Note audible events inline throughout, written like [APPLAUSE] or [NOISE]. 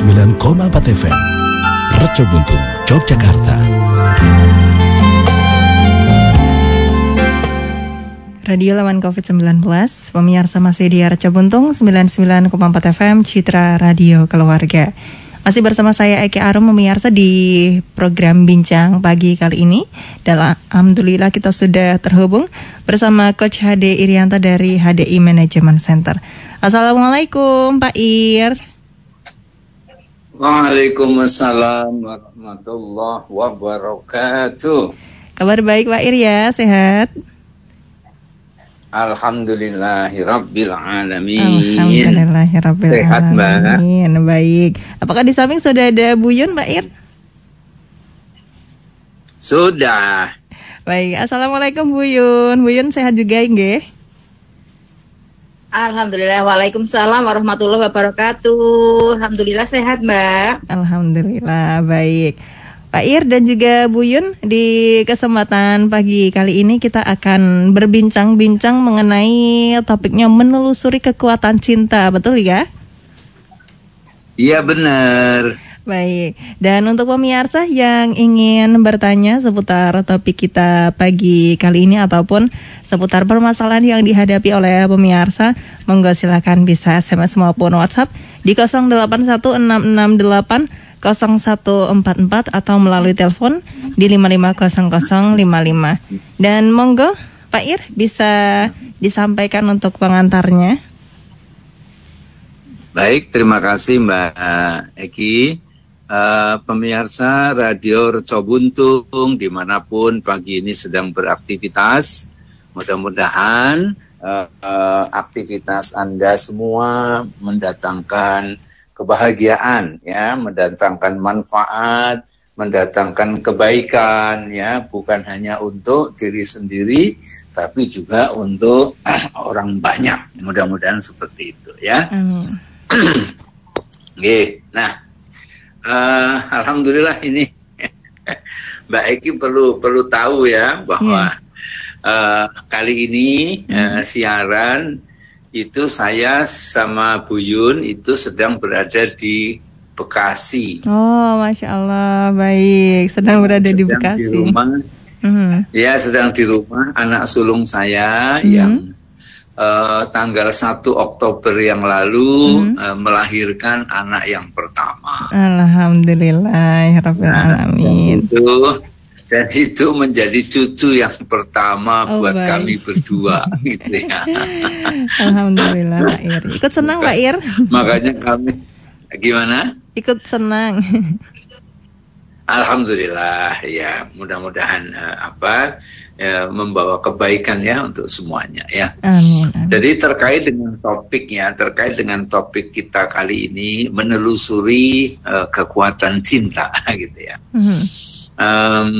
99,4 FM Reco Buntung, Yogyakarta Radio lawan COVID-19, pemirsa masih di Reco Buntung 99,4 FM Citra Radio Keluarga. Masih bersama saya Eki Arum pemirsa di program Bincang pagi kali ini. Dan Alhamdulillah kita sudah terhubung bersama Coach HD Irianta dari HDI Management Center. Assalamualaikum Pak Ir. Waalaikumsalam warahmatullahi wabarakatuh. Kabar baik Pak Ir ya, sehat? Alhamdulillahirabbil alamin. Alhamdulillahirabbil Sehat, Mbak. alamin. Baik. Apakah di samping sudah ada Buyun, Mbak Ir? Sudah. Baik. Assalamualaikum Buyun. Buyun sehat juga nggih? Alhamdulillah, Waalaikumsalam warahmatullahi wabarakatuh. Alhamdulillah sehat, Mbak. Alhamdulillah baik. Pak Ir dan juga Bu Yun di kesempatan pagi kali ini kita akan berbincang-bincang mengenai topiknya menelusuri kekuatan cinta, betul ya? Iya benar. Baik, dan untuk pemirsa yang ingin bertanya seputar topik kita pagi kali ini ataupun seputar permasalahan yang dihadapi oleh pemirsa, monggo silakan bisa SMS maupun WhatsApp di 081668 0144 atau melalui telepon di 550055. Dan monggo Pak Ir bisa disampaikan untuk pengantarnya. Baik, terima kasih Mbak Eki. Uh, pemirsa Radio Reco Buntung di mana pun pagi ini sedang beraktivitas, mudah-mudahan uh, uh, aktivitas Anda semua mendatangkan kebahagiaan, ya, mendatangkan manfaat, mendatangkan kebaikan, ya, bukan hanya untuk diri sendiri, tapi juga untuk [CLEARS THROAT] orang banyak. Mudah-mudahan seperti itu, ya. [CLEARS THROAT] Oke, nah uh, alhamdulillah ini [LAUGHS] Mbak Eki perlu perlu tahu ya bahwa uh, kali ini uh, siaran itu saya sama Bu Yun itu sedang berada di Bekasi. Oh, masya Allah, baik. Sedang berada di Sedang Bekasi. Di rumah, Mhm. ya sedang di rumah anak sulung saya Mhm. yang eh, tanggal 1 Oktober yang lalu Mhm. eh, melahirkan anak yang pertama. Alhamdulillah, ya Rabbil alamin. itu dan itu menjadi cucu yang pertama Oh, buat baik. kami berdua [LAUGHS] gitu ya. Alhamdulillah, Pak Ir. Ikut senang, Pak Ir. Makanya kami gimana? Ikut senang. Alhamdulillah ya mudah-mudahan eh, apa eh, membawa kebaikan ya untuk semuanya ya. Amin. amin. Jadi terkait dengan topiknya, terkait dengan topik kita kali ini menelusuri eh, kekuatan cinta [LAUGHS] gitu ya. Mhm. Em,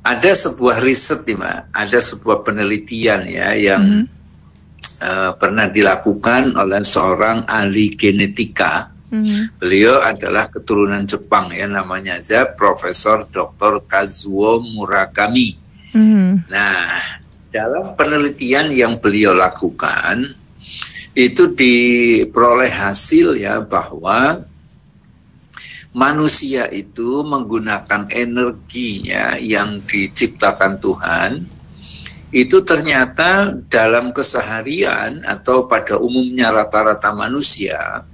ada sebuah riset nih Mbak, ada sebuah penelitian ya yang Mhm. eh, pernah dilakukan oleh seorang ahli genetika. Mhm. Beliau adalah keturunan Jepang ya namanya aja Profesor Dr. Kazuo Murakami. Mhm. Nah, dalam penelitian yang beliau lakukan itu diperoleh hasil ya bahwa manusia itu menggunakan energinya yang diciptakan Tuhan itu ternyata dalam keseharian atau pada umumnya rata-rata manusia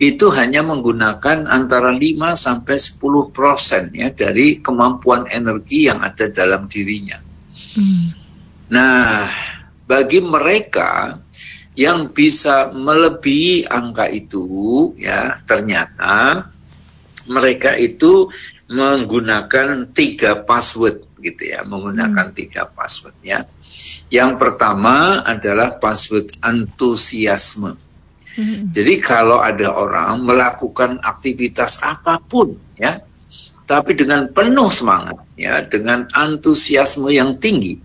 itu hanya menggunakan antara 5 sampai 10 persen ya dari kemampuan energi yang ada dalam dirinya. Mhm. Nah, bagi mereka yang bisa melebihi angka itu, ya ternyata mereka itu menggunakan tiga password, gitu ya, menggunakan tiga password ya. Yang pertama adalah password antusiasme. Mhm. Jadi kalau ada orang melakukan aktivitas apa pun, ya, tapi dengan penuh semangat, ya, dengan antusiasme yang tinggi,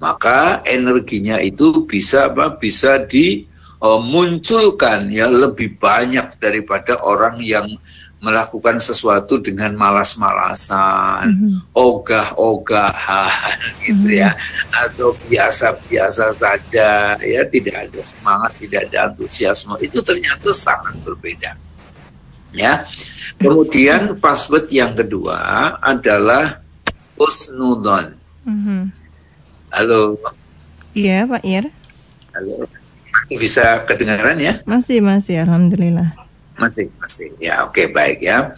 maka energinya itu bisa apa? Bisa dimunculkan ya lebih banyak daripada orang yang melakukan sesuatu dengan malas-malasan, Mhm. ogah-ogahan gitu ya, atau biasa-biasa saja ya tidak ada semangat, tidak ada antusiasme itu ternyata sangat berbeda. Ya. Kemudian password yang kedua adalah husnudon. Mhm. Halo. Iya Pak Ir, Halo. Bisa kedengaran ya? masih masih Alhamdulillah. Masih, masih. Ya, oke baik ya.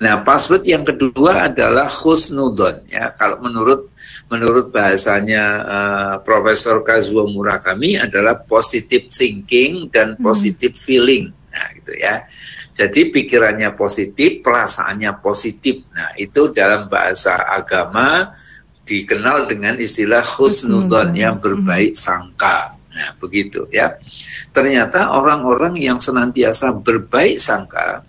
Nah, password yang kedua adalah husnudon ya. Kalau menurut menurut bahasanya eh, Profesor Kazuo Murakami adalah positive thinking dan positive feeling. Nah, gitu ya. Jadi pikirannya positif, perasaannya positif. Nah, itu dalam bahasa agama dikenal dengan istilah husnudon yang berbaik sangka. Nah, begitu ya. Ternyata orang-orang yang senantiasa berbaik sangka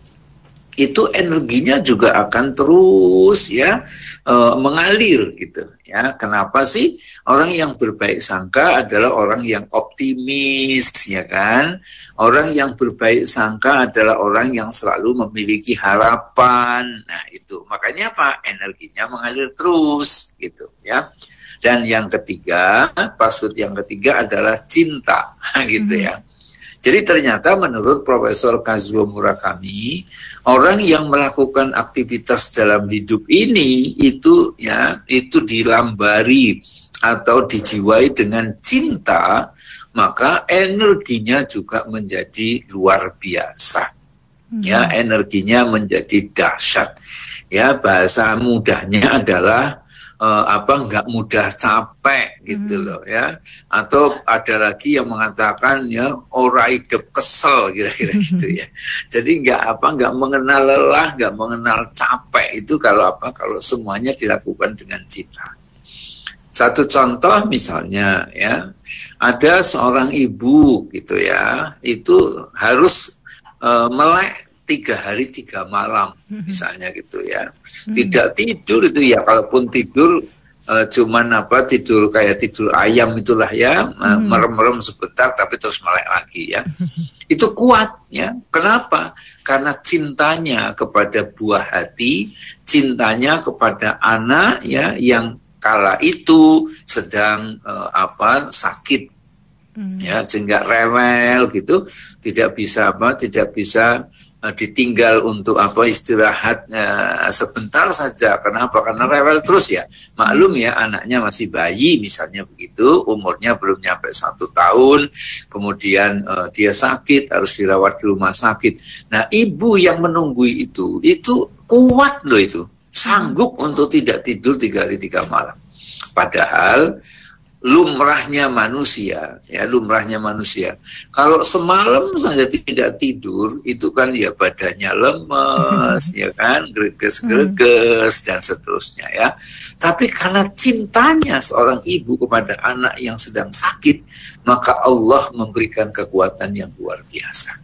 itu energinya juga akan terus ya eh, mengalir gitu ya. Kenapa sih orang yang berbaik sangka adalah orang yang optimis ya kan? Orang yang berbaik sangka adalah orang yang selalu memiliki harapan. Nah, itu. Makanya apa? Energinya mengalir terus gitu ya. Dan yang ketiga, password yang ketiga adalah cinta, [LAUGHS] gitu ya. Jadi ternyata menurut Profesor Kazuo Murakami, orang yang melakukan aktivitas dalam hidup ini itu ya itu dilambari atau dijiwai dengan cinta, maka energinya juga menjadi luar biasa. Ya, energinya menjadi dahsyat. Ya, bahasa mudahnya adalah eh, apa nggak mudah capek gitu loh ya. Atau ada lagi yang mengatakan ya ora hidup kesel [LAUGHS] kira-kira gitu ya. Jadi nggak apa nggak mengenal lelah nggak mengenal capek itu kalau apa kalau semuanya dilakukan dengan cinta. Satu contoh misalnya ya ada seorang ibu gitu ya itu harus eh, melek tiga hari tiga malam misalnya gitu ya. Tidak tidur itu ya kalaupun tidur eh, cuman apa tidur kayak tidur ayam itulah ya eh, merem-merem sebentar tapi terus melek lagi ya. [LAUGHS] Itu kuat ya. Kenapa? Karena cintanya kepada buah hati cintanya kepada anak ya yang kala itu sedang eh, apa sakit ya sehingga rewel gitu tidak bisa apa tidak bisa eh, ditinggal untuk apa istirahat eh, sebentar saja. Kenapa? Karena rewel terus ya. Maklum ya anaknya masih bayi misalnya begitu umurnya belum nyampe satu tahun kemudian eh, dia sakit harus dirawat di rumah sakit. Nah ibu yang menunggu itu itu kuat loh itu. Sanggup untuk tidak tidur tiga hari tiga malam. Padahal lumrahnya manusia ya lumrahnya manusia. Kalau semalam saja tidak tidur itu kan ya badannya lemes [LAUGHS] ya kan greges-greges dan seterusnya ya. Tapi karena cintanya seorang ibu kepada anak yang sedang sakit maka Allah memberikan kekuatan yang luar biasa.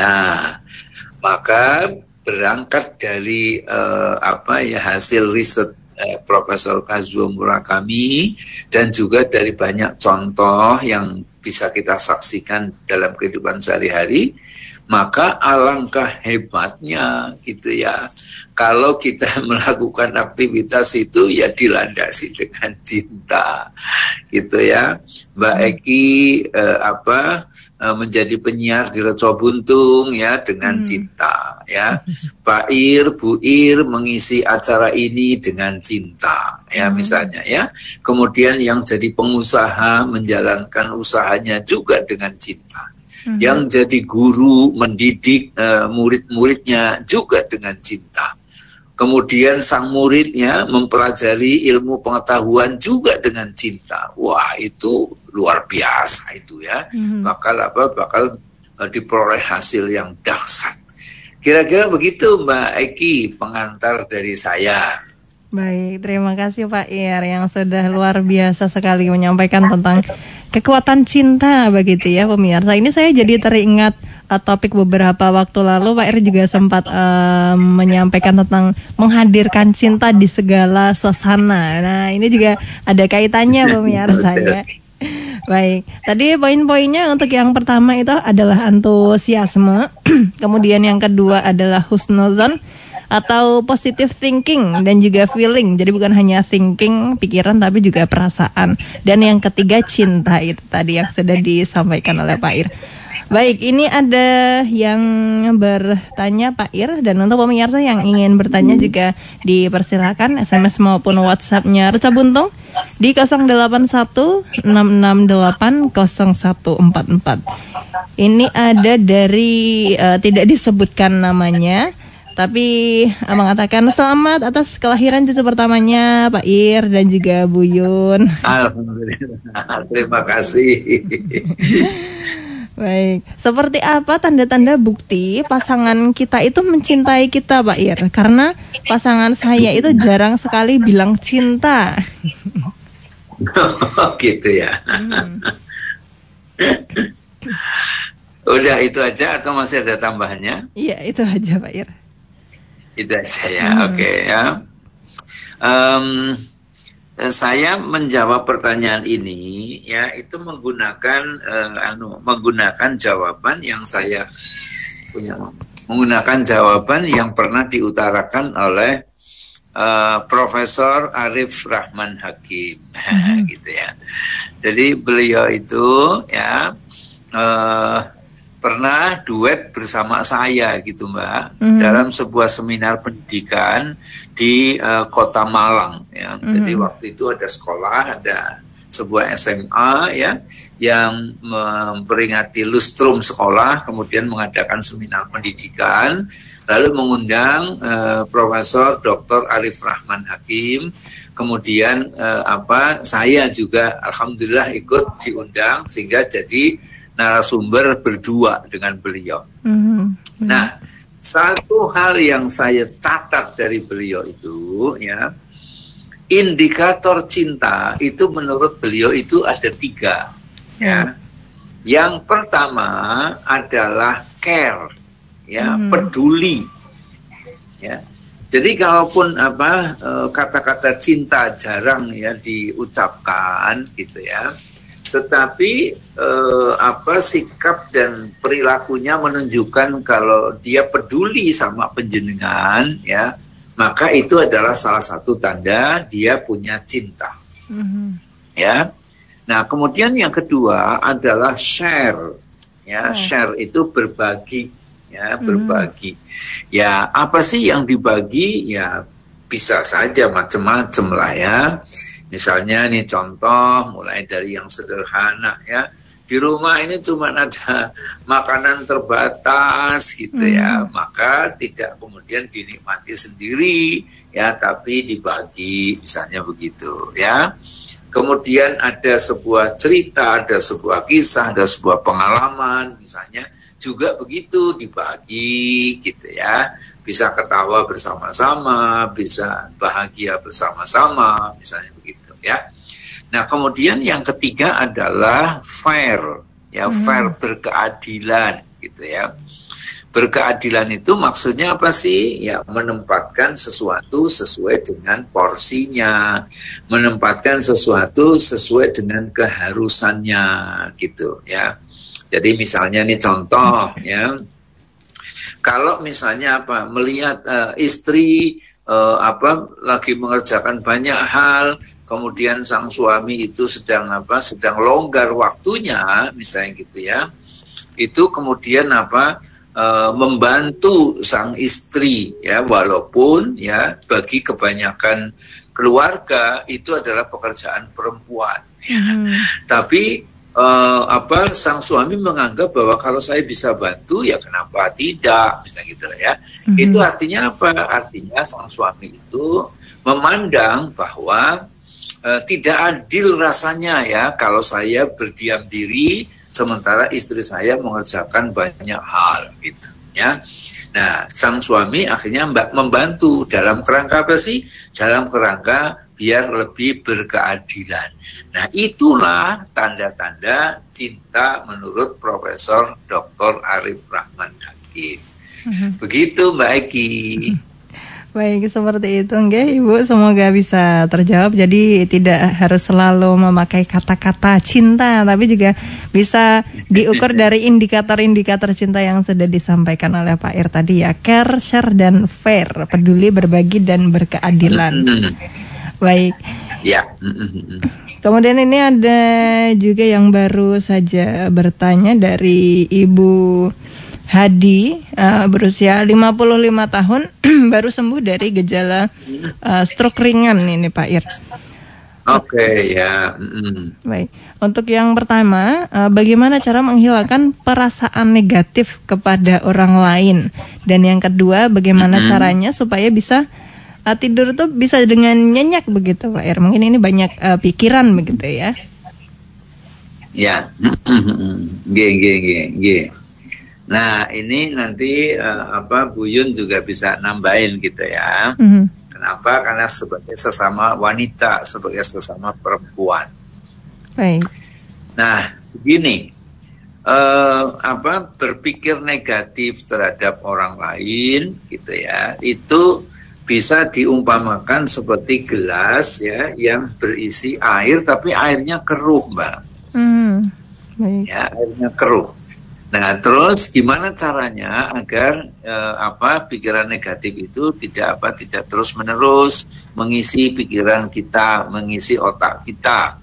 Nah maka berangkat dari eh, apa ya hasil riset eh, Profesor Kazuo Murakami dan juga dari banyak contoh yang bisa kita saksikan dalam kehidupan sehari-hari maka alangkah hebatnya gitu ya. Kalau kita [LAUGHS] melakukan aktivitas itu ya dilandasi dengan cinta gitu ya. Mbak Eki eh, apa eh, menjadi penyiar di Reco Buntung ya dengan cinta ya. [LAUGHS] Pak Ir Bu Ir mengisi acara ini dengan cinta ya misalnya ya. Kemudian yang jadi pengusaha menjalankan usahanya juga dengan cinta yang jadi guru mendidik eh, murid-muridnya juga dengan cinta. Kemudian sang muridnya mempelajari ilmu pengetahuan juga dengan cinta. Wah itu luar biasa itu ya. Bakal apa? Bakal eh, diperoleh hasil yang dahsyat. Kira-kira begitu Mbak Eki pengantar dari saya. Baik, terima kasih Pak Ir yang sudah luar biasa sekali menyampaikan tentang kekuatan cinta begitu ya pemirsa. Ini saya jadi teringat uh, topik beberapa waktu lalu Pak Ir juga sempat uh, menyampaikan tentang menghadirkan cinta di segala suasana. Nah, ini juga ada kaitannya pemirsa ya. Baik, tadi poin-poinnya untuk yang pertama itu adalah antusiasme, [CLEARS THROAT] kemudian yang kedua adalah husnuzon atau positive thinking dan juga feeling. Jadi bukan hanya thinking, pikiran tapi juga perasaan. Dan yang ketiga cinta itu tadi yang sudah disampaikan oleh Pak Ir. Baik, ini ada yang bertanya Pak Ir dan untuk pemirsa yang ingin bertanya juga dipersilakan SMS maupun WhatsApp-nya Reca Buntung di 0816680144. Ini ada dari uh, tidak disebutkan namanya tapi uh, mengatakan selamat atas kelahiran cucu pertamanya Pak Ir dan juga Bu Yun. Alhamdulillah. Terima kasih. [LAUGHS] Baik, seperti apa tanda-tanda bukti pasangan kita itu mencintai kita, Pak Ir? Karena pasangan saya itu jarang sekali bilang cinta. gitu ya. Hmm. Udah itu aja atau masih ada tambahannya? Iya, itu aja, Pak Ir. Itu aja ya, hmm. oke okay, ya. Um, saya menjawab pertanyaan ini ya itu menggunakan uh, anu menggunakan jawaban yang saya punya menggunakan jawaban yang pernah diutarakan oleh uh, Profesor Arif Rahman Hakim [LAUGHS] hmm. gitu ya. Jadi beliau itu ya uh, pernah duet bersama saya gitu Mbak mm. dalam sebuah seminar pendidikan di uh, Kota Malang ya. Mm. Jadi waktu itu ada sekolah, ada sebuah SMA ya yang memperingati lustrum sekolah kemudian mengadakan seminar pendidikan lalu mengundang uh, Profesor Dr. Arif Rahman Hakim kemudian uh, apa saya juga alhamdulillah ikut diundang sehingga jadi narasumber berdua dengan beliau. Mm-hmm. Nah, satu hal yang saya catat dari beliau itu, ya, indikator cinta itu menurut beliau itu ada tiga, ya. Mm. Yang pertama adalah care, ya, mm. peduli, ya. Jadi kalaupun apa eh, kata-kata cinta jarang ya diucapkan gitu ya tetapi eh, apa sikap dan perilakunya menunjukkan kalau dia peduli sama penjenengan ya maka itu adalah salah satu tanda dia punya cinta. Mm-hmm. ya. Nah kemudian yang kedua adalah share. Ya oh. share itu berbagi. Ya mm-hmm. berbagi. Ya apa sih yang dibagi? Ya bisa saja macam-macam lah ya Misalnya nih contoh mulai dari yang sederhana ya. Di rumah ini cuma ada [LAUGHS] makanan terbatas gitu ya. hmm. ya. Maka tidak kemudian dinikmati sendiri ya, tapi dibagi misalnya begitu ya. Kemudian ada sebuah cerita, ada sebuah kisah, ada sebuah pengalaman misalnya juga begitu dibagi gitu ya bisa ketawa bersama-sama, bisa bahagia bersama-sama, misalnya begitu ya. Nah, kemudian yang ketiga adalah fair, ya hmm. fair berkeadilan gitu ya. Berkeadilan itu maksudnya apa sih? Ya menempatkan sesuatu sesuai dengan porsinya, menempatkan sesuatu sesuai dengan keharusannya gitu ya. Jadi misalnya nih contoh ya kalau misalnya apa melihat uh, istri uh, apa lagi mengerjakan banyak hal, kemudian sang suami itu sedang apa sedang longgar waktunya, misalnya gitu ya, itu kemudian apa uh, membantu sang istri ya walaupun ya bagi kebanyakan keluarga itu adalah pekerjaan perempuan. Ya. Hmm. Tapi uh, apa sang suami menganggap bahwa kalau saya bisa bantu ya kenapa tidak? Bisa gitu ya. Mm-hmm. itu artinya apa? Artinya sang suami itu memandang bahwa uh, tidak adil rasanya ya kalau saya berdiam diri sementara istri saya mengerjakan banyak hal gitu ya. Nah sang suami akhirnya membantu dalam kerangka apa sih? Dalam kerangka biar lebih berkeadilan. Nah, itulah tanda-tanda cinta menurut Profesor Dr. Arif Rahman Hakim. Mhm. Begitu Mbak Eki. [LAUGHS] Baik, seperti itu nggih Ibu. Semoga bisa terjawab. Jadi tidak harus selalu memakai kata-kata cinta, tapi juga bisa [LAUGHS] diukur dari indikator-indikator cinta yang sudah disampaikan oleh Pak Ir tadi ya. Care, share dan fair, peduli, berbagi dan berkeadilan. Baik. Ya. mm, mm, mm. Kemudian ini ada juga yang baru saja bertanya dari Ibu Hadi eh, berusia 55 tahun [CLEARS THROAT] baru sembuh dari gejala eh, stroke ringan ini Pak Ir. Oke ya. mm, mm. Baik. Untuk yang pertama, eh, bagaimana cara menghilangkan perasaan negatif kepada orang lain? Dan yang kedua, bagaimana caranya supaya bisa eh, tidur tuh bisa dengan nyenyak begitu, Pak Ir? Mungkin ini banyak eh, pikiran begitu ya. Ya. G G G G. Nah ini nanti eh, apa Buyun juga bisa nambahin gitu ya. Mhm. Kenapa? Karena sebagai sesama wanita, sebagai sesama perempuan. Baik. Nah, begini, eh, apa berpikir negatif terhadap orang lain, gitu ya, itu bisa diumpamakan seperti gelas ya yang berisi air, tapi airnya keruh, mbak. Hmm. Baik. Ya, airnya keruh. Nah, terus gimana caranya agar eh, apa pikiran negatif itu tidak apa tidak terus menerus mengisi pikiran kita, mengisi otak kita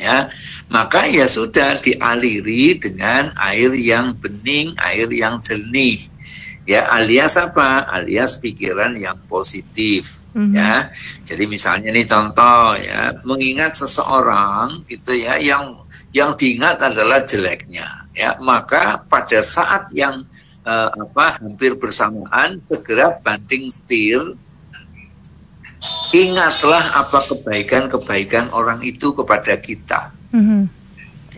ya maka ya sudah dialiri dengan air yang bening air yang jernih ya alias apa? Alias pikiran yang positif Mhm. ya. Jadi misalnya nih contoh ya mengingat seseorang gitu ya yang yang diingat adalah jeleknya ya. Maka pada saat yang eh, apa hampir bersamaan segera banting setir. Ingatlah apa kebaikan-kebaikan orang itu kepada kita. Mhm.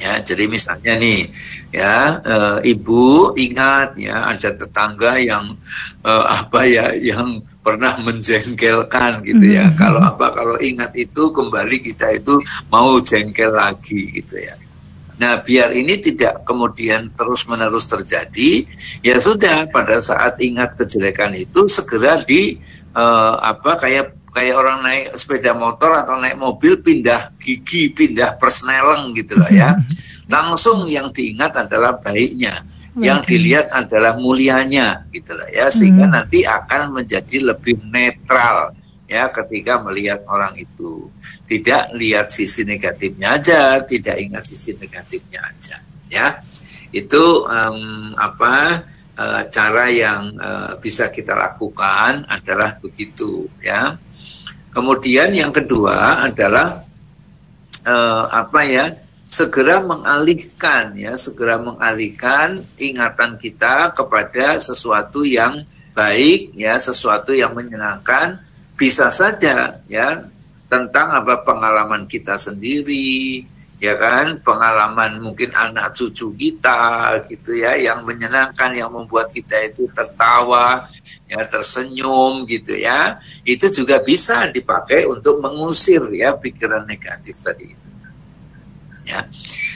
Ya jadi misalnya nih ya eh, ibu ingat ya ada tetangga yang eh, apa ya yang pernah menjengkelkan gitu ya Mhm. kalau apa kalau ingat itu kembali kita itu mau jengkel lagi gitu ya nah biar ini tidak kemudian terus menerus terjadi ya sudah pada saat ingat kejelekan itu segera di eh, apa kayak kayak orang naik sepeda motor atau naik mobil pindah gigi, pindah persneleng gitu loh ya. Langsung yang diingat adalah baiknya, yang dilihat adalah mulianya gitu loh ya, sehingga Hmm. nanti akan menjadi lebih netral ya ketika melihat orang itu. Tidak lihat sisi negatifnya aja, tidak ingat sisi negatifnya aja ya. Itu em, apa eh, cara yang eh, bisa kita lakukan adalah begitu ya. Kemudian yang kedua adalah eh, apa ya? Segera mengalihkan ya, segera mengalihkan ingatan kita kepada sesuatu yang baik ya, sesuatu yang menyenangkan. Bisa saja ya tentang apa pengalaman kita sendiri, ya kan? Pengalaman mungkin anak cucu kita gitu ya yang menyenangkan yang membuat kita itu tertawa ya tersenyum gitu ya. Itu juga bisa dipakai untuk mengusir ya pikiran negatif tadi itu. Ya.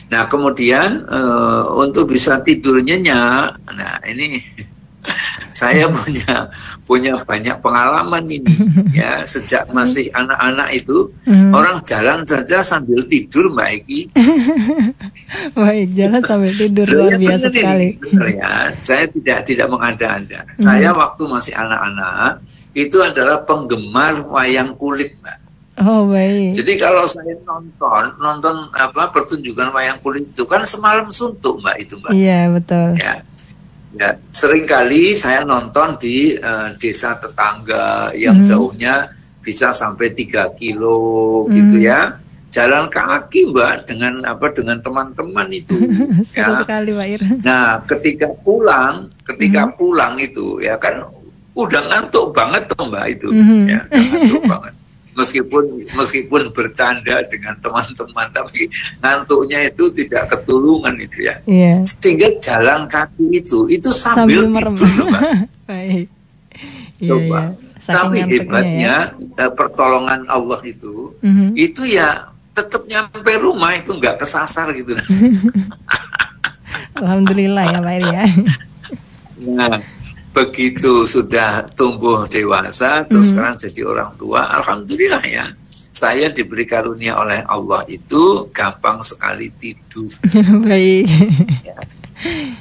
Nah kemudian eh, untuk bisa tidur nyenyak nah ini [LAUGHS] [LAUGHS] saya punya punya banyak pengalaman ini ya sejak masih anak-anak itu Hmm. orang jalan saja sambil tidur mbak Eki [LAUGHS] Baik, jalan sambil tidur luar Ya, biasa ini, sekali. benar ya. Saya tidak tidak mengada-ada. Hmm. Saya waktu masih anak-anak itu adalah penggemar wayang kulit, Mbak. Oh, baik. Jadi kalau saya nonton nonton apa pertunjukan wayang kulit itu kan semalam suntuk, Mbak itu, Mbak. Iya, betul. Ya. Ya, sering kali saya nonton di eh, desa tetangga yang Hmm. jauhnya bisa sampai 3 kilo gitu Hmm. ya. Jalan kaki, Mbak, dengan apa dengan teman-teman itu. [LAUGHS] Ya. sekali, Pak Ir. Nah, ketika pulang, ketika Mhm. pulang itu ya kan udah ngantuk banget tuh Mbak itu, Mhm. ya ngantuk [LAUGHS] banget. Meskipun meskipun bercanda dengan teman-teman, tapi ngantuknya itu tidak ketulungan itu ya. Iya. Sehingga jalan kaki itu itu sambil, Sambil tidur. [LAUGHS] Baik. Iya, Coba. Saking Tapi ngantuknya hebatnya eh, pertolongan Allah itu, ya. Mhm. itu ya tetap nyampe rumah itu nggak kesasar gitu. [LAUGHS] Alhamdulillah ya, Pak ya. Nah, begitu sudah tumbuh dewasa, terus Hmm. sekarang jadi orang tua, alhamdulillah ya. Saya diberi karunia oleh Allah itu gampang sekali tidur. [LAUGHS] Baik.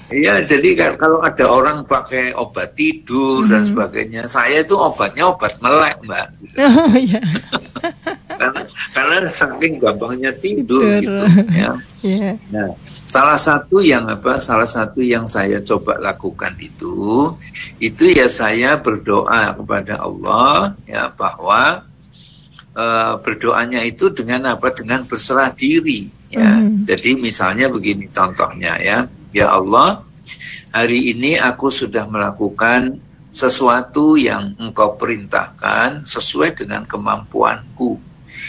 Iya, jadi kan kalau ada orang pakai obat tidur dan Hmm. sebagainya, saya itu obatnya obat melek, Mbak. [LAUGHS] Oh, iya. [LAUGHS] karena karena saking gampangnya tidur gitu ya. [LAUGHS] Iya. Nah, salah satu yang apa? Salah satu yang saya coba lakukan itu, itu ya saya berdoa kepada Allah ya bahwa eh, berdoanya itu dengan apa? Dengan berserah diri. Ya, Mhm. jadi misalnya begini contohnya ya, ya Allah, hari ini aku sudah melakukan sesuatu yang Engkau perintahkan sesuai dengan kemampuanku.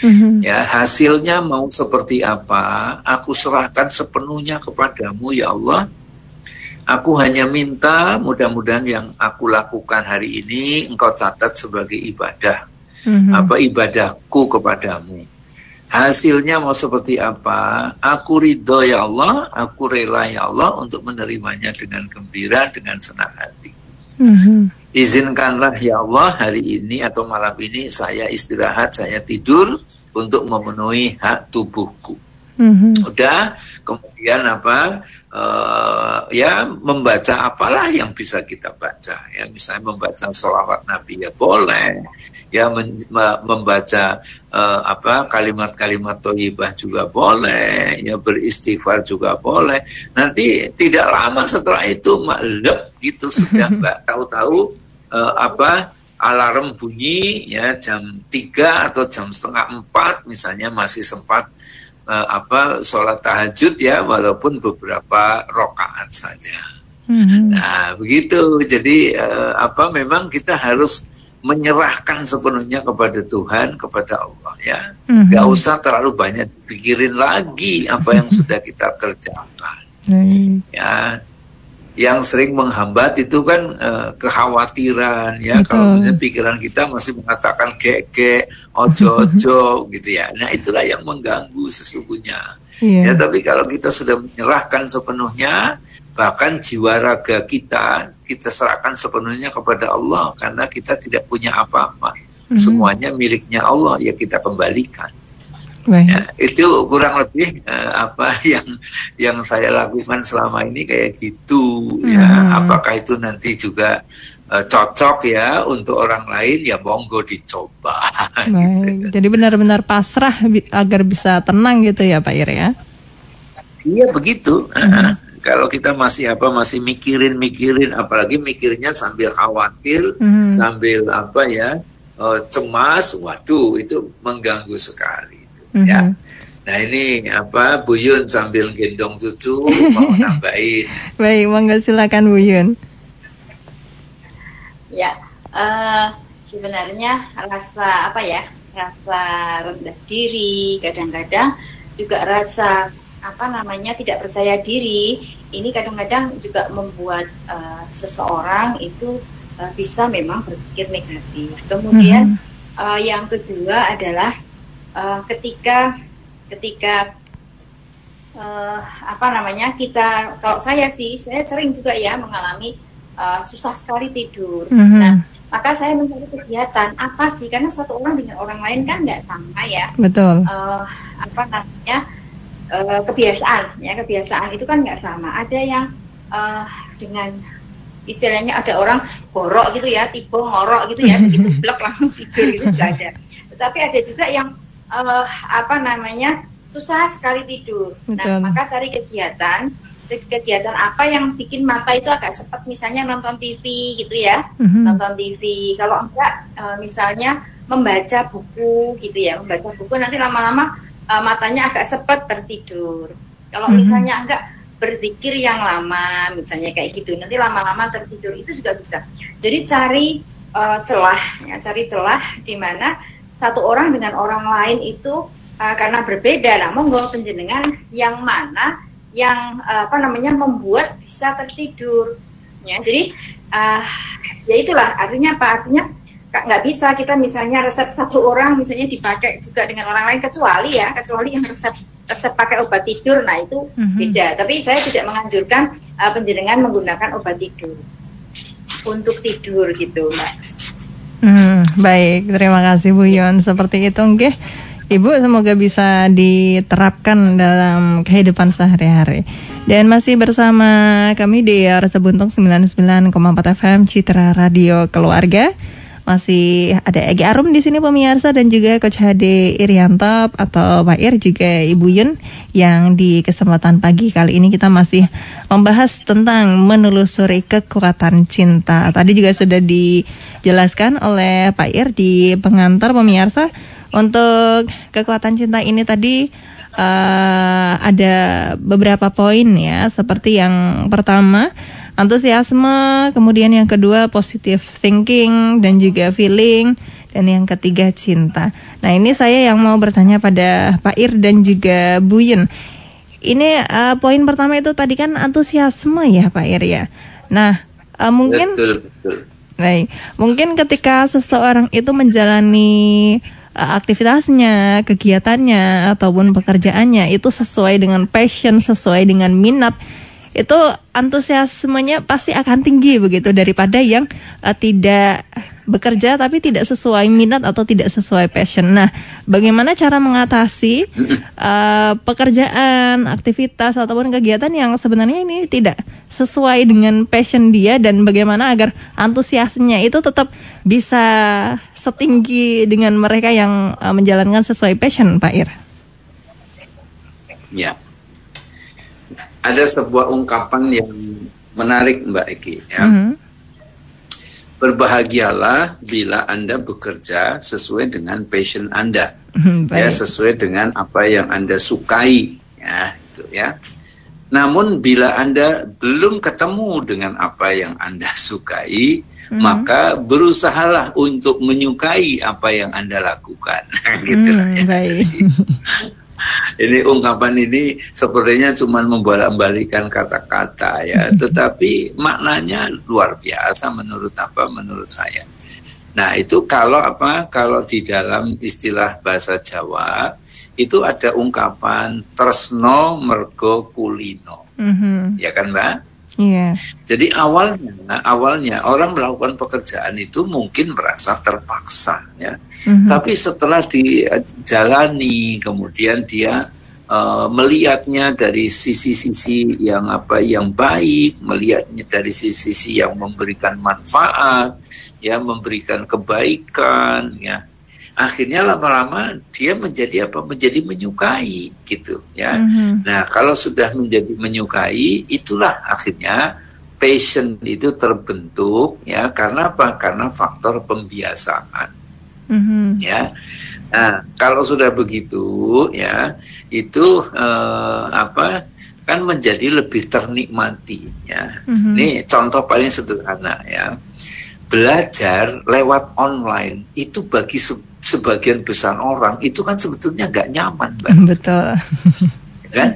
Mhm. Ya, hasilnya mau seperti apa, aku serahkan sepenuhnya kepadamu ya Allah. Aku hanya minta mudah-mudahan yang aku lakukan hari ini engkau catat sebagai ibadah. Mhm. Apa ibadahku kepadamu. Hasilnya mau seperti apa, aku ridho ya Allah, aku rela ya Allah untuk menerimanya dengan gembira, dengan senang hati. Mhm. Izinkanlah ya Allah hari ini atau malam ini saya istirahat, saya tidur untuk memenuhi hak tubuhku. Mhm. Udah, kemudian apa? eh, ya membaca apalah yang bisa kita baca. Ya, misalnya membaca sholawat Nabi ya boleh. Ya men- me- membaca eh, apa kalimat-kalimat thayyibah juga boleh. Ya beristighfar juga boleh. Nanti tidak lama setelah itu maklum gitu sudah mbak. Tahu-tahu eh, apa? alarm bunyi ya jam 3 atau jam setengah 4 misalnya masih sempat eh, apa sholat tahajud ya walaupun beberapa rokaat saja. Mhm. Nah begitu jadi eh, apa memang kita harus menyerahkan sepenuhnya kepada Tuhan kepada Allah ya. Mhm. Gak usah terlalu banyak dipikirin lagi apa yang [LAUGHS] sudah kita kerjakan Baik. ya yang sering menghambat itu kan eh, kekhawatiran ya Betul. kalau misalnya pikiran kita masih mengatakan gek-gek ojo-ojo [LAUGHS] gitu ya nah itulah yang mengganggu sesungguhnya Iya. ya tapi kalau kita sudah menyerahkan sepenuhnya bahkan jiwa raga kita kita serahkan sepenuhnya kepada Allah karena kita tidak punya apa-apa Mhm. semuanya miliknya Allah ya kita kembalikan Baik. Ya, itu kurang lebih eh, apa [LAUGHS] yang yang saya lakukan selama ini kayak gitu ya. Hmm. Apakah itu nanti juga eh, cocok ya untuk orang lain ya monggo dicoba. [LAUGHS] gitu. Baik. Jadi benar-benar pasrah bi- agar bisa tenang gitu ya Pak Ir ya. Iya begitu. [LAUGHS] Kalau kita masih apa masih mikirin mikirin apalagi mikirnya sambil khawatir Mhm. sambil apa ya eh, cemas, waduh itu mengganggu sekali. Mhm. Ya. Nah ini apa Buyun sambil gendong cucu mau [LAUGHS] nambahin. Baik, monggo silakan Bu Yun. Ya, eh, sebenarnya rasa apa ya? Rasa rendah diri, kadang-kadang juga rasa apa namanya tidak percaya diri. Ini kadang-kadang juga membuat eh, seseorang itu eh, bisa memang berpikir negatif. Kemudian eh, yang kedua adalah eh, ketika ketika eh, apa namanya kita kalau saya sih saya sering juga ya mengalami eh, susah sekali tidur. Mhm. Nah, maka saya mencari kegiatan apa sih? Karena satu orang dengan orang lain kan nggak sama ya. Betul. Eh, apa namanya eh, kebiasaan ya kebiasaan itu kan nggak sama. Ada yang eh, dengan istilahnya ada orang borok gitu ya, tipe ngorok gitu ya, begitu [LAUGHS] blek langsung tidur gitu juga ada. Tetapi ada juga yang eh, apa namanya susah sekali tidur. Betul. Nah, maka cari kegiatan kegiatan apa yang bikin mata itu agak sepet misalnya nonton TV gitu ya Mhm. nonton TV kalau enggak eh, misalnya membaca buku gitu ya membaca buku nanti lama-lama eh, matanya agak sepet tertidur kalau Mhm. misalnya enggak berzikir yang lama misalnya kayak gitu nanti lama-lama tertidur itu juga bisa jadi cari eh, celah ya cari celah di mana satu orang dengan orang lain itu eh, karena berbeda. Nah monggo penjenengan yang mana yang eh, apa namanya membuat bisa tertidur. Ya jadi ah ya itulah. Artinya apa? Artinya nggak bisa kita misalnya resep satu orang misalnya dipakai juga dengan orang lain kecuali ya kecuali yang resep resep pakai obat tidur. Nah itu Mhm. beda. Tapi saya tidak menganjurkan uh, penjenengan menggunakan obat tidur untuk tidur gitu mbak Hmm, baik, terima kasih Bu Yon. Seperti itu, nggih. Ibu semoga bisa diterapkan dalam kehidupan sehari-hari. Dan masih bersama kami di Rasa Buntung 99,4 FM Citra Radio Keluarga. Masih ada Egi Arum di sini pemirsa dan juga Coach HD Irianto atau Pak Ir juga Ibu Yun yang di kesempatan pagi kali ini kita masih membahas tentang menelusuri kekuatan cinta. Tadi juga sudah dijelaskan oleh Pak Ir di pengantar pemirsa untuk kekuatan cinta ini tadi uh, ada beberapa poin ya, seperti yang pertama antusiasme, kemudian yang kedua positive thinking dan juga feeling, dan yang ketiga cinta. Nah ini saya yang mau bertanya pada Pak Ir dan juga Bu Yun. Ini uh, poin pertama itu tadi kan antusiasme ya Pak Ir ya. Nah uh, mungkin, betul, betul. baik, mungkin ketika seseorang itu menjalani uh, aktivitasnya, kegiatannya ataupun pekerjaannya itu sesuai dengan passion, sesuai dengan minat itu antusiasmenya pasti akan tinggi begitu daripada yang uh, tidak bekerja tapi tidak sesuai minat atau tidak sesuai passion. Nah, bagaimana cara mengatasi uh, [CLEARS THROAT] pekerjaan, aktivitas ataupun kegiatan yang sebenarnya ini tidak sesuai dengan passion dia dan bagaimana agar antusiasnya itu tetap bisa setinggi dengan mereka yang uh, menjalankan sesuai passion, Pak Ir? Ya. Ada sebuah ungkapan yang menarik Mbak Eki ya. Mm -hmm berbahagialah bila Anda bekerja sesuai dengan passion Anda. ya, sesuai dengan apa yang Anda sukai, ya, itu ya. Namun bila Anda belum ketemu dengan apa yang Anda sukai, hmm. maka berusahalah untuk menyukai apa yang Anda lakukan. [LAUGHS] gitu hmm, ya. Baik. [LAUGHS] [LAUGHS] ini ungkapan ini sepertinya cuma membolak-balikan kata-kata ya, tetapi maknanya luar biasa menurut apa? Menurut saya. Nah itu kalau apa? Kalau di dalam istilah bahasa Jawa itu ada ungkapan tresno mergo kulino, mm -hmm. ya kan mbak? Yeah. Jadi awalnya, awalnya orang melakukan pekerjaan itu mungkin merasa terpaksa, ya. Mm-hmm. Tapi setelah dijalani, kemudian dia uh, melihatnya dari sisi-sisi yang apa yang baik, melihatnya dari sisi-sisi yang memberikan manfaat, ya, memberikan kebaikan, ya akhirnya lama-lama dia menjadi apa? Menjadi menyukai gitu ya. Mm-hmm. nah kalau sudah menjadi menyukai itulah akhirnya passion itu terbentuk ya. Karena apa? Karena faktor pembiasaan. Mm-hmm. ya. Nah kalau sudah begitu ya itu eh, apa? Kan menjadi lebih ternikmati ya. Mm-hmm. ini contoh paling sederhana ya belajar lewat online itu bagi sebagian besar orang itu kan sebetulnya nggak nyaman, Mbak. [LAUGHS] Betul. kan?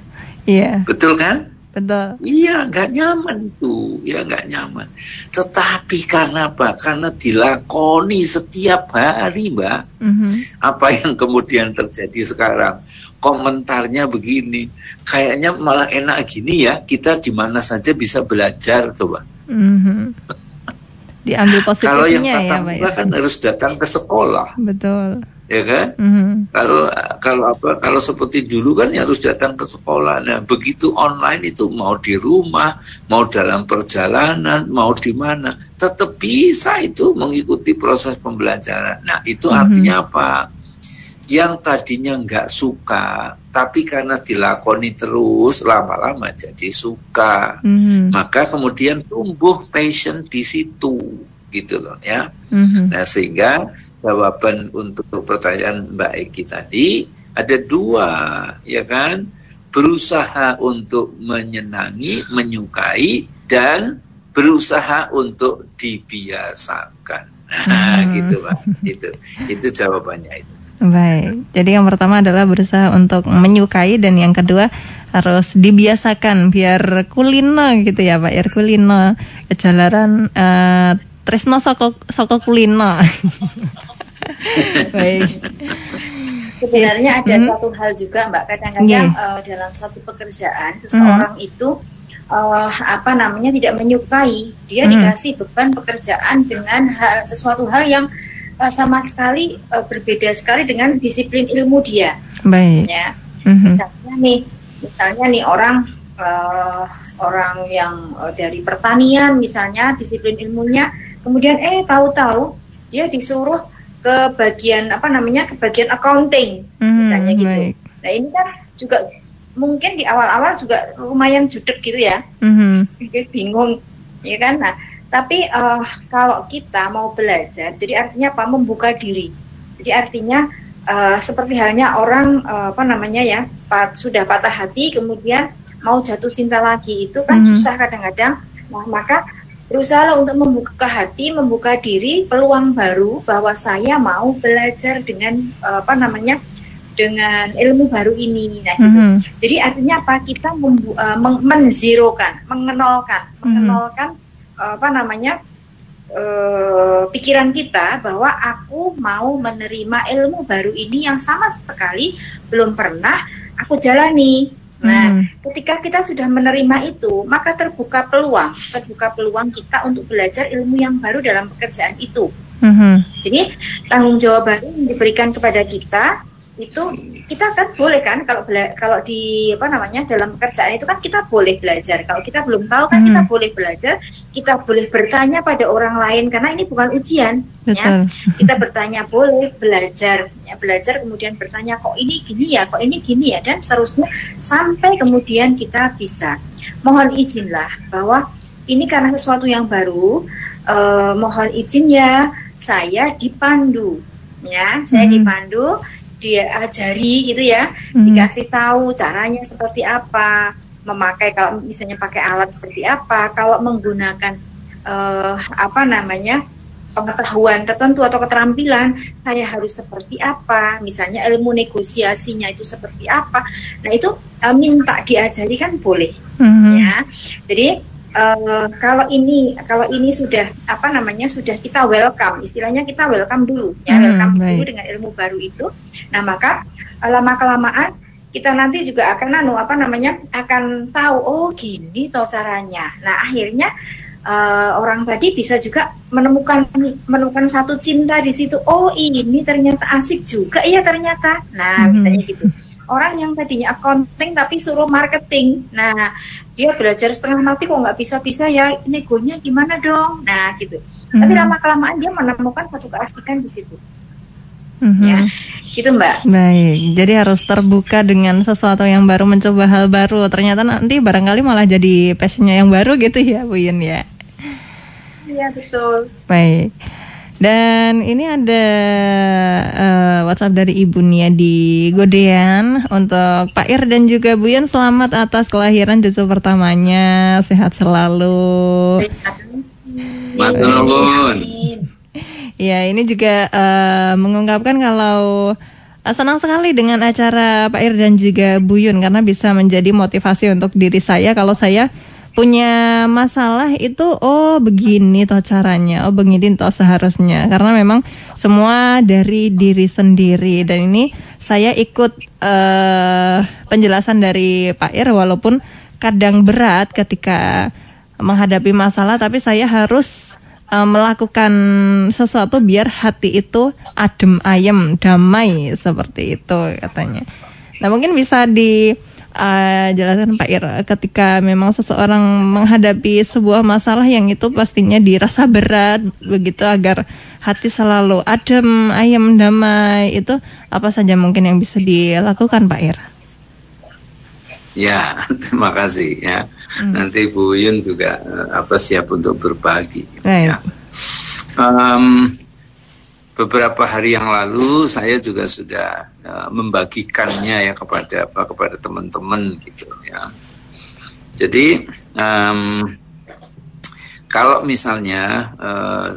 Iya. Betul kan? Betul. Iya, nggak nyaman tuh, ya nggak nyaman. Tetapi karena apa? Karena dilakoni setiap hari, Mbak. Mm-hmm. Apa yang kemudian terjadi sekarang? Komentarnya begini, kayaknya malah enak gini ya. Kita di mana saja bisa belajar, coba. Mm-hmm [LAUGHS] diambil positifnya kalau yang ya Pak ya. kan harus datang ke sekolah betul ya kan mm-hmm. kalau kalau apa kalau seperti dulu kan ya harus datang ke sekolah nah begitu online itu mau di rumah mau dalam perjalanan mau di mana tetap bisa itu mengikuti proses pembelajaran nah itu mm-hmm. artinya apa yang tadinya nggak suka tapi karena dilakoni terus lama-lama jadi suka mm-hmm. maka kemudian tumbuh passion di situ gitu loh ya mm-hmm. nah sehingga jawaban untuk pertanyaan Mbak Eki tadi ada dua ya kan berusaha untuk menyenangi menyukai dan berusaha untuk dibiasakan nah [LAUGHS] mm-hmm. gitu pak itu itu jawabannya itu Baik, jadi yang pertama adalah berusaha untuk menyukai dan yang kedua harus dibiasakan biar kulino gitu ya Pak, biar kulino kejalaran uh, Tresno soko soko kulino. [LAUGHS] Baik. Sebenarnya ada hmm. satu hal juga Mbak, kadang-kadang yeah. Iya. uh, dalam satu pekerjaan seseorang hmm. itu uh, apa namanya tidak menyukai, dia hmm. dikasih beban pekerjaan dengan hal, sesuatu hal yang uh, sama sekali uh, berbeda sekali dengan disiplin ilmu dia. Baik. Ya. Mm-hmm. Misalnya nih, misalnya nih orang uh, orang yang uh, dari pertanian misalnya disiplin ilmunya, kemudian eh tahu-tahu dia disuruh ke bagian apa namanya ke bagian accounting Mhm, misalnya gitu. baik. Nah ini kan juga mungkin di awal-awal juga lumayan judek gitu ya, Mhm, Kayak bingung, ya kan? Nah tapi eh, kalau kita mau belajar, jadi artinya apa? Membuka diri. Jadi artinya eh, seperti halnya orang eh, apa namanya ya, pat- sudah patah hati kemudian mau jatuh cinta lagi itu kan Mhm. susah kadang-kadang. Nah maka berusaha untuk membuka hati, membuka diri, peluang baru bahwa saya mau belajar dengan eh, apa namanya dengan ilmu baru ini. Nah, gitu. mhm, Jadi artinya apa? Kita membu- eh, meng- menzerokan, mengenolkan, Mhm. mengenolkan apa namanya eh, pikiran kita bahwa aku mau menerima ilmu baru ini yang sama sekali belum pernah aku jalani. Nah, mhm. ketika kita sudah menerima itu, maka terbuka peluang, terbuka peluang kita untuk belajar ilmu yang baru dalam pekerjaan itu. Mhm. Jadi tanggung jawab baru yang diberikan kepada kita itu kita kan boleh kan kalau bela- kalau di apa namanya dalam pekerjaan itu kan kita boleh belajar. Kalau kita belum tahu kan Hmm. kita boleh belajar, kita boleh bertanya pada orang lain karena ini bukan ujian. Ya. Betul. Kita bertanya boleh belajar, ya belajar kemudian bertanya kok ini gini ya, kok ini gini ya dan seterusnya sampai kemudian kita bisa. Mohon izinlah bahwa ini karena sesuatu yang baru, eh, mohon izin ya saya dipandu, ya saya Mhm. dipandu, dia ajari gitu ya, Mhm. dikasih tahu caranya seperti apa, memakai kalau misalnya pakai alat seperti apa, kalau menggunakan eh, apa namanya pengetahuan tertentu atau keterampilan saya harus seperti apa, misalnya ilmu negosiasinya itu seperti apa, nah itu eh, minta diajari kan boleh Mhm. ya. Jadi eh, kalau ini kalau ini sudah apa namanya sudah kita welcome, istilahnya kita welcome dulu ya, Hmm, welcome dulu baik. dengan ilmu baru itu. Nah maka lama kelamaan kita nanti juga akan anu apa namanya akan tahu oh gini toh caranya. Nah akhirnya eh, orang tadi bisa juga menemukan menemukan satu cinta di situ. Oh ini ternyata asik juga ya ternyata. Nah Mhm. misalnya gitu. Orang yang tadinya accounting tapi suruh marketing. Nah dia belajar setengah mati kok nggak bisa-bisa ya negonya gimana dong. Nah gitu. Tapi Mhm. lama kelamaan dia menemukan satu keasikan di situ. Mhm. Ya gitu mbak. Baik, jadi harus terbuka dengan sesuatu yang baru, mencoba hal baru. Ternyata nanti barangkali malah jadi passionnya yang baru gitu ya, Bu Yun ya. Iya betul. Baik. Dan ini ada eh, WhatsApp dari Ibu Nia di Godean untuk Pak Ir dan juga Bu Yun selamat atas kelahiran cucu pertamanya, sehat selalu. Matur. Ya, ini juga eh, mengungkapkan kalau eh, senang sekali dengan acara Pak Ir dan juga Bu Yun karena bisa menjadi motivasi untuk diri saya kalau saya punya masalah itu oh begini toh caranya, oh begini toh seharusnya karena memang semua dari diri sendiri dan ini saya ikut eh, penjelasan dari Pak Ir walaupun kadang berat ketika menghadapi masalah tapi saya harus uh, melakukan sesuatu biar hati itu adem ayem damai seperti itu katanya. Nah mungkin bisa dijelaskan Pak Ir ketika memang seseorang menghadapi sebuah masalah yang itu pastinya dirasa berat begitu agar hati selalu adem ayem damai itu apa saja mungkin yang bisa dilakukan Pak Ir? Ya, [LAUGHS] terima kasih ya. Hmm. Nanti Bu Yun juga eh, apa siap untuk berbagi. gitu Baik. ya. Em, beberapa hari yang lalu saya juga sudah eh, membagikannya ya kepada apa kepada teman-teman gitu ya. Jadi em, kalau misalnya eh,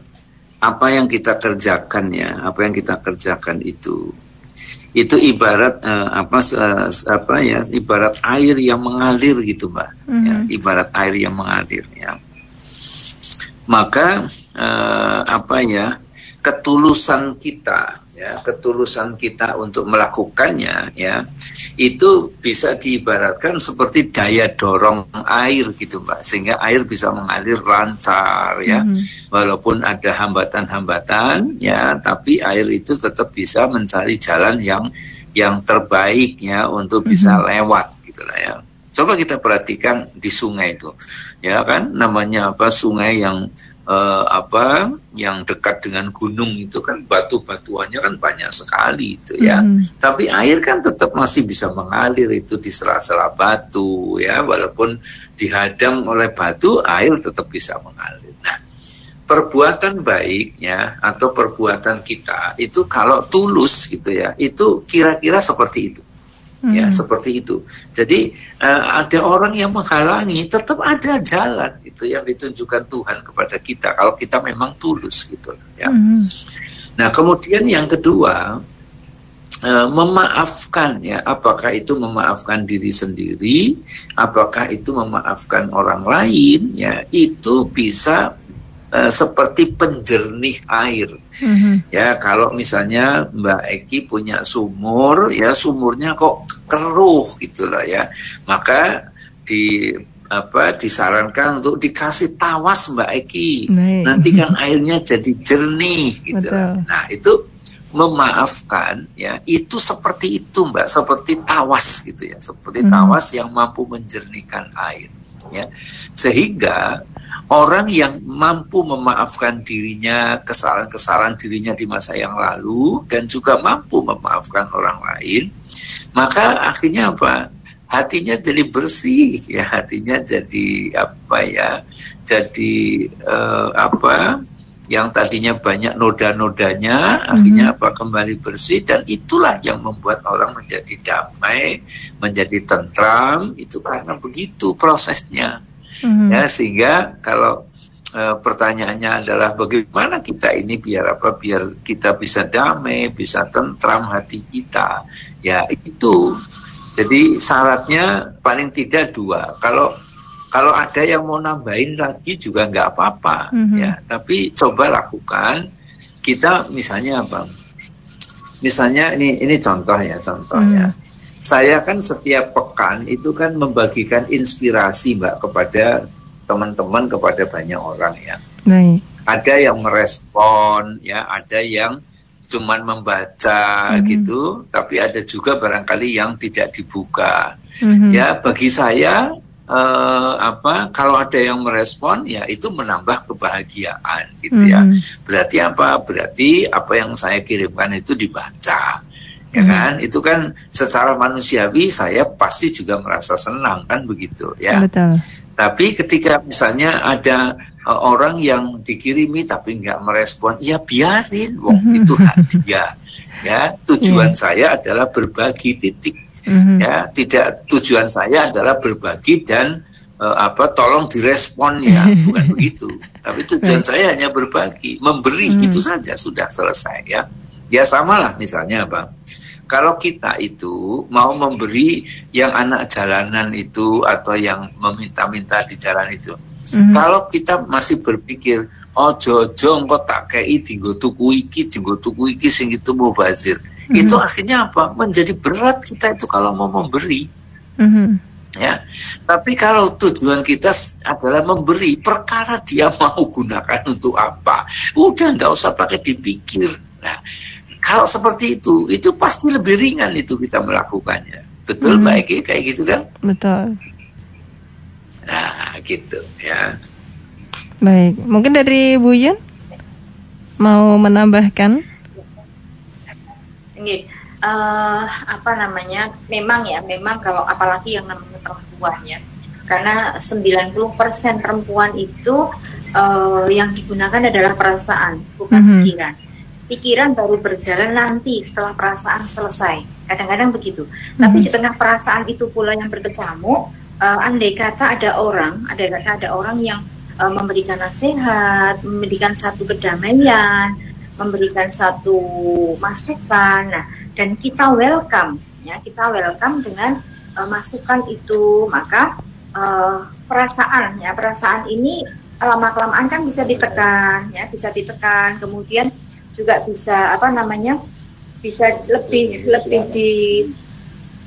apa yang kita kerjakan ya, apa yang kita kerjakan itu itu ibarat eh, apa se- apa ya ibarat air yang mengalir gitu mbak ya, Mhm. ibarat air yang mengalir ya maka eh, apa ya ketulusan kita ya ketulusan kita untuk melakukannya ya itu bisa diibaratkan seperti daya dorong air gitu mbak sehingga air bisa mengalir lancar ya. Mhm. walaupun ada hambatan-hambatan ya tapi air itu tetap bisa mencari jalan yang yang terbaik ya untuk bisa lewat gitu lah ya. Coba kita perhatikan di sungai itu ya kan? Namanya apa? Sungai yang uh, apa yang dekat dengan gunung itu kan batu-batuannya kan banyak sekali itu ya. Mm. Tapi air kan tetap masih bisa mengalir itu di sela-sela batu ya walaupun dihadang oleh batu air tetap bisa mengalir. Nah, perbuatan baiknya atau perbuatan kita itu kalau tulus gitu ya, itu kira-kira seperti itu ya hmm. seperti itu. Jadi uh, ada orang yang menghalangi, tetap ada jalan itu yang ditunjukkan Tuhan kepada kita kalau kita memang tulus gitu ya. Hmm. Nah kemudian yang kedua uh, memaafkan ya, apakah itu memaafkan diri sendiri, apakah itu memaafkan orang lain ya, itu bisa uh, seperti penjernih air. Mm-hmm. Ya, kalau misalnya Mbak Eki punya sumur, ya sumurnya kok keruh gitu lah ya, maka di apa disarankan untuk dikasih tawas Mbak Eki. Baik. Nanti kan [LAUGHS] airnya jadi jernih gitu. Nah, itu memaafkan ya itu seperti itu Mbak, seperti tawas gitu ya, seperti hmm. tawas yang mampu menjernihkan air ya. Sehingga orang yang mampu memaafkan dirinya, kesalahan-kesalahan dirinya di masa yang lalu dan juga mampu memaafkan orang lain, maka akhirnya apa? Hatinya jadi bersih, ya hatinya jadi apa ya? Jadi uh, apa? Yang tadinya banyak noda-nodanya, akhirnya mm-hmm. apa? Kembali bersih dan itulah yang membuat orang menjadi damai, menjadi tentram. Itu karena begitu prosesnya hmm. ya sehingga kalau e, pertanyaannya adalah bagaimana kita ini biar apa biar kita bisa damai bisa tentram hati kita. Ya itu. Jadi syaratnya paling tidak dua. Kalau kalau ada yang mau nambahin lagi juga nggak apa-apa hmm. ya. Tapi coba lakukan. Kita misalnya apa? Misalnya ini ini contoh ya contohnya hmm saya kan setiap pekan itu kan membagikan inspirasi mbak kepada teman-teman kepada banyak orang ya. Baik. Ada yang merespon ya, ada yang cuman membaca mm -hmm. gitu, tapi ada juga barangkali yang tidak dibuka. Mm -hmm. Ya bagi saya eh, apa kalau ada yang merespon ya itu menambah kebahagiaan gitu mm -hmm. ya. Mhm. Berarti apa? Berarti apa yang saya kirimkan itu dibaca ya hmm. kan itu kan secara manusiawi saya pasti juga merasa senang kan begitu ya Betul. tapi ketika misalnya ada uh, orang yang dikirimi tapi nggak merespon ya biarin wong hmm. itu hadiah [LAUGHS] ya tujuan yeah. saya adalah berbagi titik hmm. ya tidak tujuan saya adalah berbagi dan uh, apa tolong direspon ya [LAUGHS] bukan begitu tapi tujuan saya hanya berbagi memberi hmm. itu saja sudah selesai ya ya samalah misalnya apa kalau kita itu mau memberi yang anak jalanan itu atau yang meminta-minta di jalan itu, mm-hmm. kalau kita masih berpikir, oh jojo kok tak kei tinggo tuku iki, tinggo tuku iki sing itu mau bazir, mm-hmm. itu akhirnya apa? Menjadi berat kita itu kalau mau memberi. Mm-hmm ya. Tapi kalau tujuan kita adalah memberi, perkara dia [LAUGHS] mau gunakan untuk apa, udah nggak usah pakai dipikir. Nah, kalau seperti itu, itu pasti lebih ringan itu kita melakukannya. Betul hmm. Mbak Eki kayak gitu kan? Betul. Nah, gitu ya. Baik, mungkin dari Bu Yun mau menambahkan? Ini uh, apa namanya? Memang ya, memang kalau apalagi yang namanya perempuan ya. Karena 90% perempuan itu uh, yang digunakan adalah perasaan, bukan mm -hmm. pikiran pikiran baru berjalan nanti setelah perasaan selesai. Kadang-kadang begitu. Mm-hmm. Tapi di tengah perasaan itu pula yang berkecamuk, uh, andai kata ada orang, ada kata ada orang yang uh, memberikan nasihat, memberikan satu kedamaian, memberikan satu masukan, nah, dan kita welcome, ya kita welcome dengan uh, masukan itu, maka uh, perasaan, ya perasaan ini lama kelamaan kan bisa ditekan, ya bisa ditekan, kemudian juga bisa apa namanya bisa lebih lebih di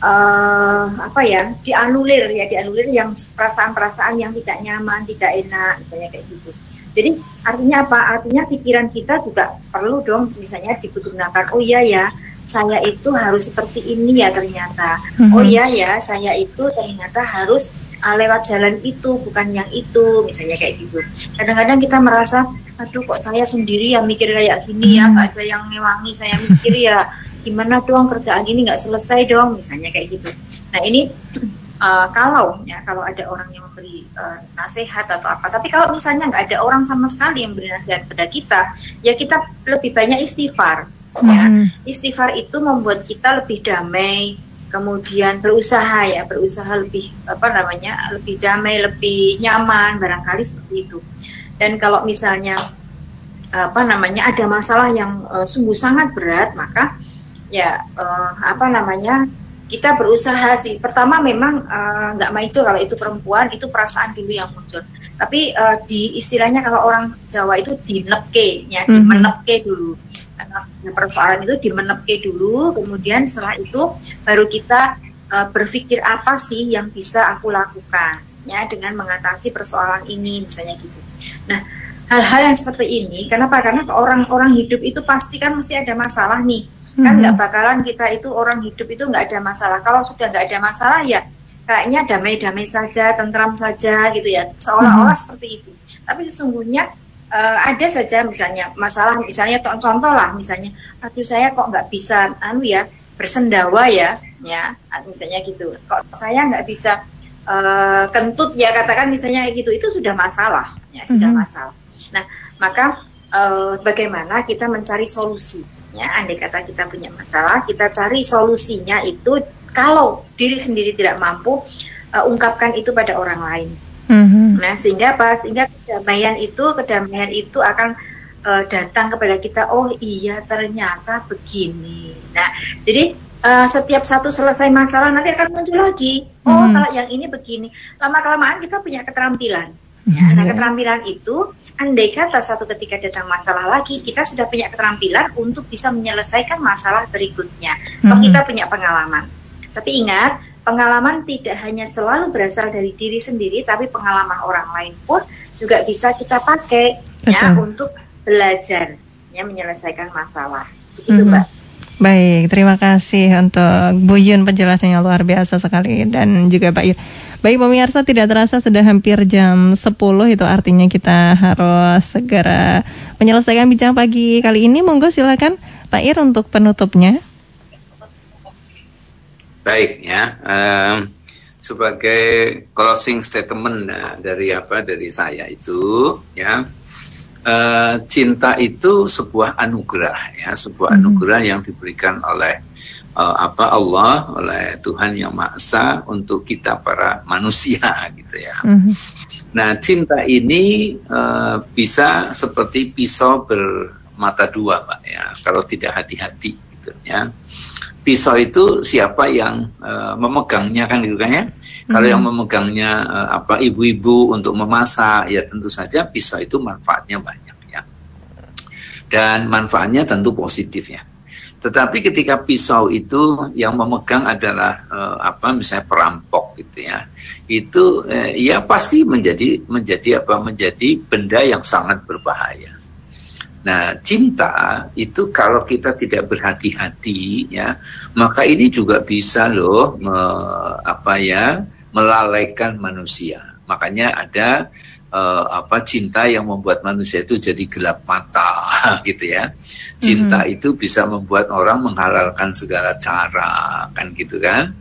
uh, apa ya dianulir ya dianulir yang perasaan-perasaan yang tidak nyaman tidak enak misalnya kayak gitu. Jadi artinya apa? Artinya pikiran kita juga perlu dong misalnya digunakan oh iya ya saya itu harus seperti ini ya ternyata. Mm-hmm. oh iya ya saya itu ternyata harus uh, lewat jalan itu bukan yang itu misalnya kayak gitu. Kadang-kadang kita merasa aduh kok saya sendiri yang mikir kayak gini ya? Nggak ada yang ngewangi saya mikir ya. Gimana dong kerjaan ini nggak selesai dong misalnya kayak gitu. Nah ini uh, [CLEARS THROAT] kalau ya kalau ada orang yang memberi uh, nasihat atau apa tapi kalau misalnya nggak ada orang sama sekali yang memberi nasihat kepada kita ya kita lebih banyak istighfar ya. Istighfar itu membuat kita lebih damai kemudian berusaha ya berusaha lebih apa namanya lebih damai lebih nyaman barangkali seperti itu. Dan kalau misalnya apa namanya ada masalah yang uh, sungguh sangat berat maka ya uh, apa namanya kita berusaha sih. Pertama memang nggak uh, itu kalau itu perempuan itu perasaan dulu yang muncul tapi uh, di istilahnya kalau orang Jawa itu dinepke ya mm -hmm. dimenepke dulu persoalan itu dimenepke dulu, kemudian setelah itu baru kita uh, berpikir apa sih yang bisa aku lakukan ya dengan mengatasi persoalan ini misalnya gitu. Nah, hal-hal yang seperti ini kenapa? Karena orang-orang hidup itu pasti kan mesti ada masalah nih. Kan nggak bakalan kita itu orang hidup itu nggak ada masalah. Kalau sudah nggak ada masalah ya kayaknya damai-damai saja, tentram saja gitu ya. Seolah-olah hmm. seperti itu. Tapi sesungguhnya uh, ada saja misalnya masalah misalnya contoh lah misalnya aduh saya kok nggak bisa anu ya bersendawa ya ya misalnya gitu kok saya nggak bisa uh, kentut ya katakan misalnya gitu itu sudah masalah ya sudah mm -hmm. masalah nah maka uh, bagaimana kita mencari solusi ya andai kata kita punya masalah kita cari solusinya itu kalau diri sendiri tidak mampu uh, ungkapkan itu pada orang lain Mm-hmm. Nah sehingga apa? Sehingga kedamaian itu kedamaian itu akan uh, datang kepada kita. Oh iya ternyata begini. Nah jadi uh, setiap satu selesai masalah nanti akan muncul lagi. Oh mm-hmm. kalau yang ini begini. Lama kelamaan kita punya keterampilan. Ya, nah mm-hmm. keterampilan itu andai kata satu ketika datang masalah lagi, kita sudah punya keterampilan untuk bisa menyelesaikan masalah berikutnya. Kalau mm-hmm. kita punya pengalaman. Tapi ingat, pengalaman tidak hanya selalu berasal dari diri sendiri, tapi pengalaman orang lain pun juga bisa kita pakai ya untuk belajar ya menyelesaikan masalah. Begitu, mm -hmm. Mbak. Baik, terima kasih untuk Bu Yun penjelasannya luar biasa sekali dan juga Pak Ir. Baik pemirsa tidak terasa sudah hampir jam 10 itu artinya kita harus segera menyelesaikan bincang pagi kali ini. Monggo silakan Pak Ir untuk penutupnya. Baik ya, um, sebagai closing statement uh, dari apa dari saya itu ya uh, cinta itu sebuah anugerah ya sebuah mm-hmm. anugerah yang diberikan oleh uh, apa Allah oleh Tuhan yang Maha Esa untuk kita para manusia [LAUGHS] gitu ya. Mm-hmm. Nah cinta ini uh, bisa seperti pisau bermata dua pak ya kalau tidak hati-hati gitu ya pisau itu siapa yang uh, memegangnya kan gitu kan ya. Hmm. Kalau yang memegangnya uh, apa ibu-ibu untuk memasak ya tentu saja pisau itu manfaatnya banyak ya. Dan manfaatnya tentu positif ya. Tetapi ketika pisau itu yang memegang adalah uh, apa misalnya perampok gitu ya. Itu uh, ya pasti menjadi menjadi apa menjadi benda yang sangat berbahaya. Nah, cinta itu kalau kita tidak berhati-hati ya, maka ini juga bisa loh me, apa ya, melalaikan manusia. Makanya ada uh, apa cinta yang membuat manusia itu jadi gelap mata [LAUGHS] gitu ya. Cinta mm -hmm. itu bisa membuat orang menghalalkan segala cara kan gitu kan.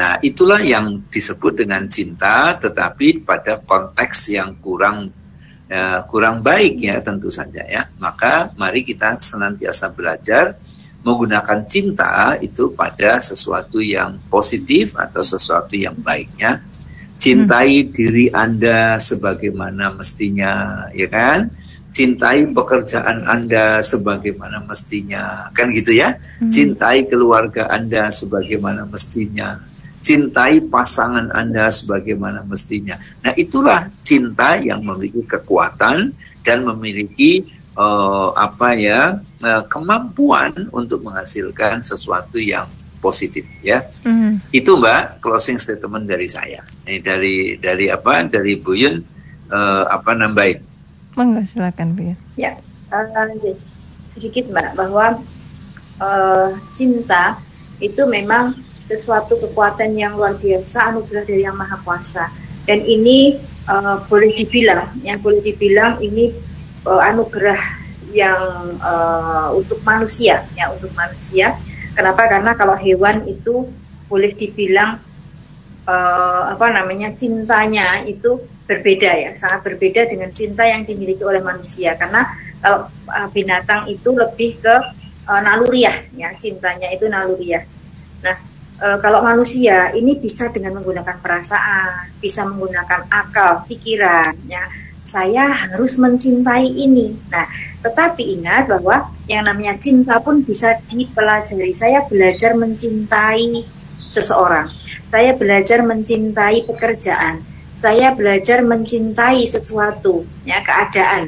Nah, itulah yang disebut dengan cinta tetapi pada konteks yang kurang ya, kurang baik ya tentu saja ya. Maka mari kita senantiasa belajar menggunakan cinta itu pada sesuatu yang positif atau sesuatu yang baiknya. Cintai hmm. diri Anda sebagaimana mestinya, ya kan? Cintai pekerjaan Anda sebagaimana mestinya, kan gitu ya? Hmm. Cintai keluarga Anda sebagaimana mestinya cintai pasangan Anda sebagaimana mestinya. Nah, itulah cinta yang memiliki kekuatan dan memiliki uh, apa ya uh, kemampuan untuk menghasilkan sesuatu yang positif ya. Mm. Itu Mbak closing statement dari saya. Ini dari dari apa? Dari Bu Yun uh, apa nambahin? Monggo silakan Bu Yun. Ya, uh, sedikit Mbak bahwa uh, cinta itu memang sesuatu kekuatan yang luar biasa anugerah dari yang maha kuasa. Dan ini uh, boleh dibilang yang boleh dibilang ini uh, anugerah yang uh, untuk manusia ya untuk manusia. Kenapa? Karena kalau hewan itu boleh dibilang uh, apa namanya cintanya itu berbeda ya sangat berbeda dengan cinta yang dimiliki oleh manusia. Karena kalau uh, binatang itu lebih ke uh, naluriah ya cintanya itu naluriah. Nah e, kalau manusia ini bisa dengan menggunakan perasaan, bisa menggunakan akal, pikiran, ya. Saya harus mencintai ini. Nah, tetapi ingat bahwa yang namanya cinta pun bisa dipelajari. Saya belajar mencintai seseorang. Saya belajar mencintai pekerjaan. Saya belajar mencintai sesuatu, ya keadaan.